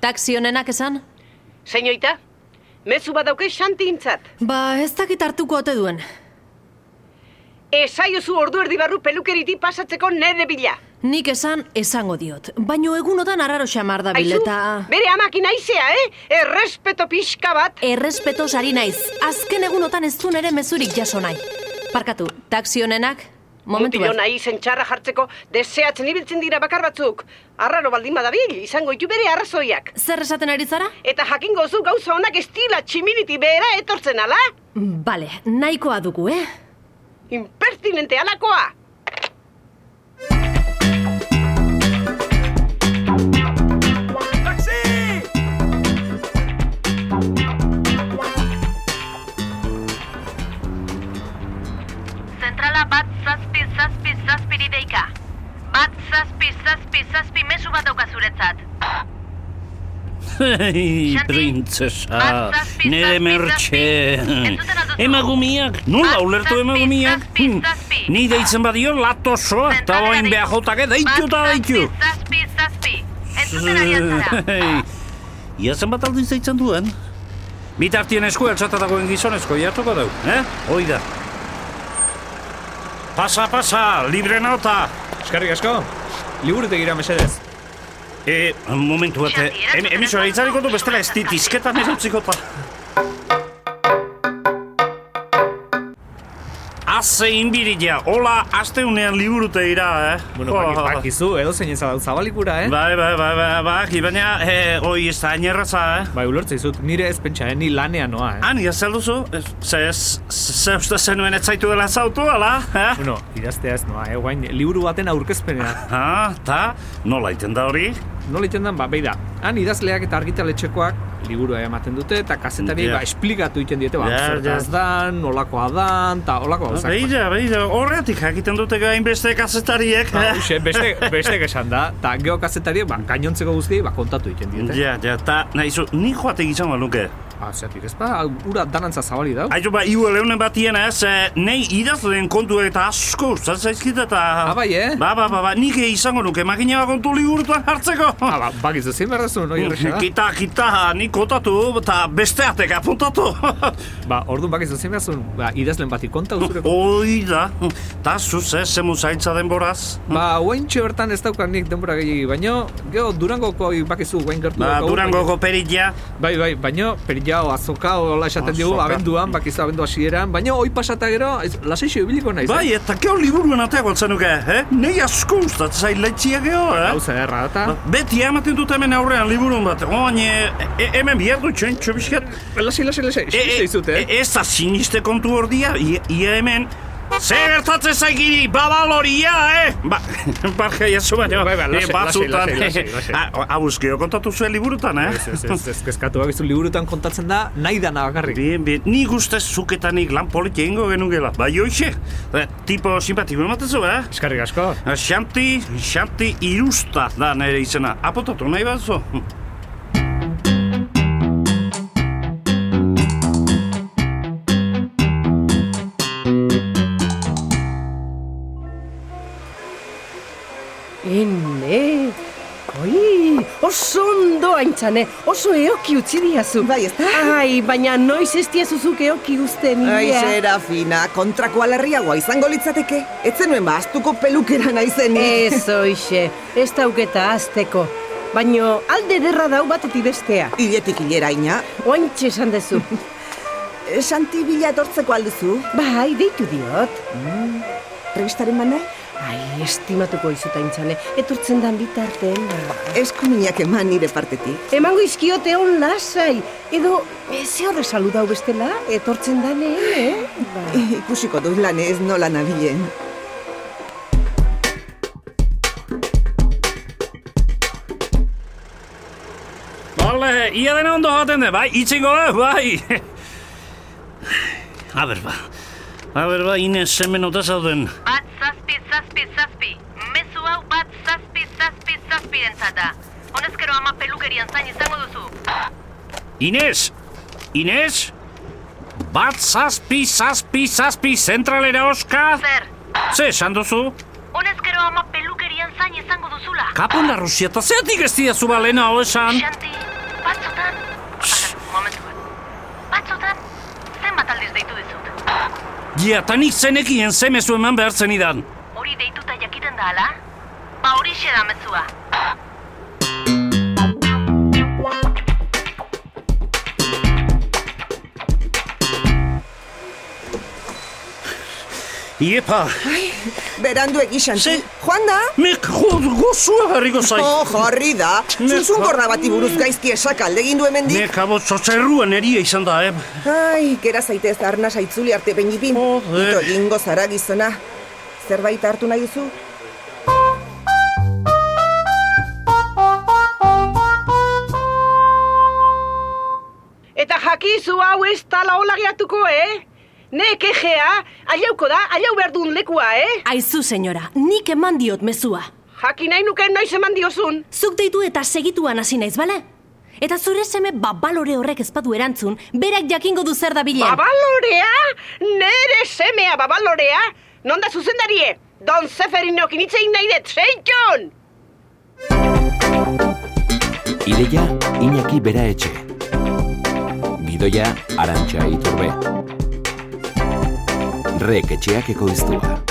Taxi honenak esan? Señoita, mezu badauke xanti intzat. Ba, ez dakit hartuko ote duen. Esaiozu ordu erdi barru pelukeriti pasatzeko nere bila. Nik esan, esango diot. Baino egunotan arraro xamar da Aizu, bileta... bere amakin aizea, eh? Errespeto pixka bat. Errespeto sari naiz. Azken egunotan ez ere mezurik jaso nahi. Parkatu, taxi honenak, momentu bat. nahi zen txarra jartzeko deseatzen ibiltzen dira bakar batzuk. Arraro baldin badabil, izango ditu bere arrazoiak. Zer esaten ari zara? Eta jakingo zu gauza honak estila tximiniti behera etortzen ala? Bale, nahikoa dugu, eh? Impertinente alakoa! Zazpi mesu bat dauka zuretzat. Hei, printzesa, zazpi, mertxe. Emagumiak, nola ulertu emagumiak? zazpi. Ni deitzen badio latosoa, eta Zentralera oain jotake deitu eta deitu. Zazpi zazpi. Entzuten ari altzara. Hei, Ia zenbat aldiz deitzen duen? Bitartien esku eltsatatakoen gizonezko jartuko dau, eh? Hoi da. Pasa, pasa, libre nota. Eskarrik asko, liburutegira mesedez. E, momentu bat, Xanti, erantzuten em, emisora ez itzariko du bestela ez dit izketan erutziko ta. Aze inbirila, hola, asteunean liburutegira, eh? Bueno, baki, Oh. bakizu, edo zein ez dau zabalikura, eh? Bai, bai, bai, bai, bai, baina, eh, oi, ez da inerraza, eh? Bai, ulertze izut, nire ez pentsa, eh? ni lanean noa, eh? Han, zer duzu? Ze, ze uste zenuen ez zaitu dela zautu, ala? Eh? Bueno, idaztea ez noa, eh? Guain, liburu baten aurkezpenea. Ha, ta, nola iten da hori? Nola iten dan, ba, beida, han idazleak eta argitaletxekoak liburua ematen dute, eta kazetari, Ja. ba, esplikatu iten diete, ba, zertaz ja. dan, nolakoa dan, eta olako gauzak. Beira, beira, horretik jakiten dute gain beste kazetariek. Ba, eh? Hoxe, beste, beste esan da, eta geho kazetariek, ba, gainontzeko guztiei, ba, kontatu iten diete. Ja, ja, ta, nahizu, ni joate gizan baluke. Ba, zertik ez, ba, ura danantza zabali dau. Aizu, ba, iu eleunen batien ez, eh, nei idazleen kontu eta asko ustat zaizkit eta... Ah, bai, eh? Ba, ba, ba, ba, nik izango nuke makina bat kontu liburutan hartzeko. Ah, ba, bakizu, zein behar duzu, noi erresa da? Kita, kita, nik kontatu eta beste atek apuntatu. Ba, orduan bakizu, zein behar duzu, ba, idazlen bati konta uzureko. Hoi da, ta zuz ez, zemu zaintza denboraz. Ba, guaintxe bertan ez daukan nik denbora gehiagi, baino, geho, Durangoko bakizu, guain gertu. Ba, Durangoko perilla. Bai, bai, baino, perilao, azoka, hola esaten Azoka. abenduan, bakizu abendu hasieran, baino, hoi pasata gero, ez, laseixo ibiliko naiz, Bai, eta geho liburuen ateago altzenuke, eh? Nei asko ustat zailetxia geho, eh? Gauza erra, eta, Beti ematen dut hemen aurrean liburun bat. Oin, e, e, hemen bihar du txen, txobiskat. lasai, lasai, lasai, E, e, izut, eh? e, ez da siniste kontu hordia, ia, ia hemen... Zer gertatzen zaigiri, babaloria, eh? Ba, barka jazu baino. Bai, bai, eh, batzutan. Hau uzkio kontatu zuen liburutan, eh? Ez, ez, ez, ez, kezkatu liburutan kontatzen da, nahi dana bakarrik. Bien, bien, ni guztez zuketanik lan politia ingo genugela. Bai, hoxe, eh, tipo simpatiko ematen zu, eh? Eskarrik asko. Xanti, Xanti irusta da nire izena. Apotatu nahi bat oso ondo aintzane, oso eoki utzi diazu. Bai, ez da? Ai, baina noiz ez diazuzuk eoki uzten, Ai, ia. Serafina, kontrako alarriagoa izango litzateke. Ez zenuen ba, astuko pelukera naizenik. Ez, oixe, ez dauketa azteko. Baino alde derra dau batetik bestea. Hiletik hilera ina. Ointxe esan dezu. Santi bila etortzeko alduzu. bai, deitu diot. Revistaren manai? Ai, estimatuko izuta intzane, etortzen dan bitartean. ba. Eskuminak eman nire partetik. Emango izkiote on lasai, edo eze horre saludau bestela, etortzen danean, eh? Ba. Ikusiko dut lan ez nola nabilen. Bale, ia dena ondo jaten de, bai, itxingo da, bai. A ber, ba. A ber, ba, Inez, hemen ota zauden. Bat zazpi zazpi, mezua hau bat zazpi zazpi zazpi entzata. Honezkero ama pelugerian zain izango duzu. Inez! Inez! Bat zazpi zazpi zazpi zentralera oska! Zer? Ze esan duzu? Honezkero ama pelugerian zain izango duzula. Kapon da Rusia, eta zeatik ez dira zu balena ho esan? Xanti, batzotan... Momentu bat. Batzotan, zenbat aldiz deitu dizut. Ja, tanik zenekien zemezu eman behartzen zenidan. Da, ala? Ba hori da mezua. Iepa, Berandu egixan. Ze? Joan da? mek go, gozua harriko zait. Oh, jarri da. Zuzun gorda bati buruz gaizki esak alde egin du hemendik. Nek abot zotzerruan eria izan da, eh? Ai, gera zaitez arna saitzuli arte benipin. Joder. Ito egingo zara gizona. Zerbait hartu nahi duzu? Eta jakizu hau ez tala hola geatuko, eh? Nek egea, aliauko da, aliau behar duen lekua, eh? Aizu, senyora, nik eman diot mezua. Jakin nahi nuke noiz eman diozun. Zuk deitu eta segituan hasi naiz, bale? Eta zure seme babalore horrek ezpatu erantzun, berak jakingo du zer da bilen. Babalorea? Nere semea babalorea? Non da zuzendarie? Don Zeferinokin itzein nahi dut, seiton! Ideia Iñaki Bera Etxe. Gidoia Arantxa Iturbe. Rek etxeak ekoiztua.